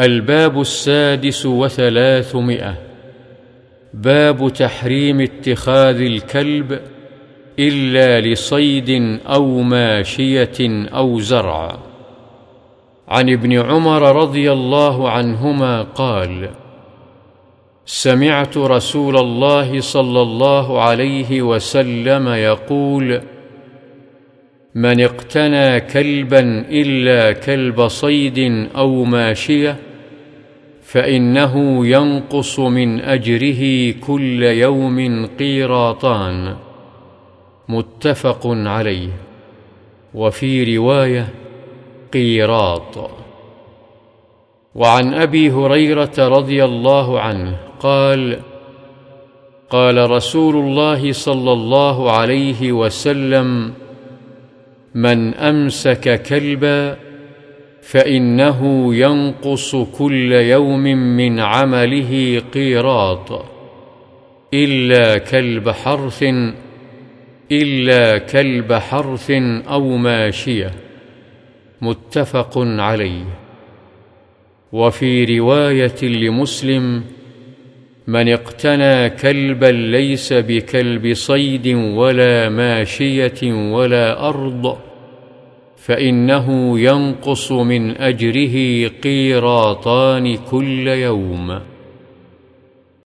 الباب السادس وثلاثمائة. باب تحريم اتخاذ الكلب إلا لصيد أو ماشية أو زرع. عن ابن عمر رضي الله عنهما قال سمعت رسول الله صلى الله عليه وسلم يقول من اقتنى كلبا إلا كلب صيد أو ماشية فإنه ينقص من أجره كل يوم قيراطان. متفق عليه. وفي رواية قيراط. وعن أبي هريرة رضي الله عنه قال قال رسول الله صلى الله عليه وسلم من أمسك كلبا فإنه ينقص كل يوم من عمله قيراط إلا كلب حرث إلا كلب حرث أو ماشية متفق عليه. وفي رواية لمسلم من اقتنى كلبا ليس بكلب صيد ولا ماشية ولا أرض فإنه ينقص من أجره قيراطان كل يوم.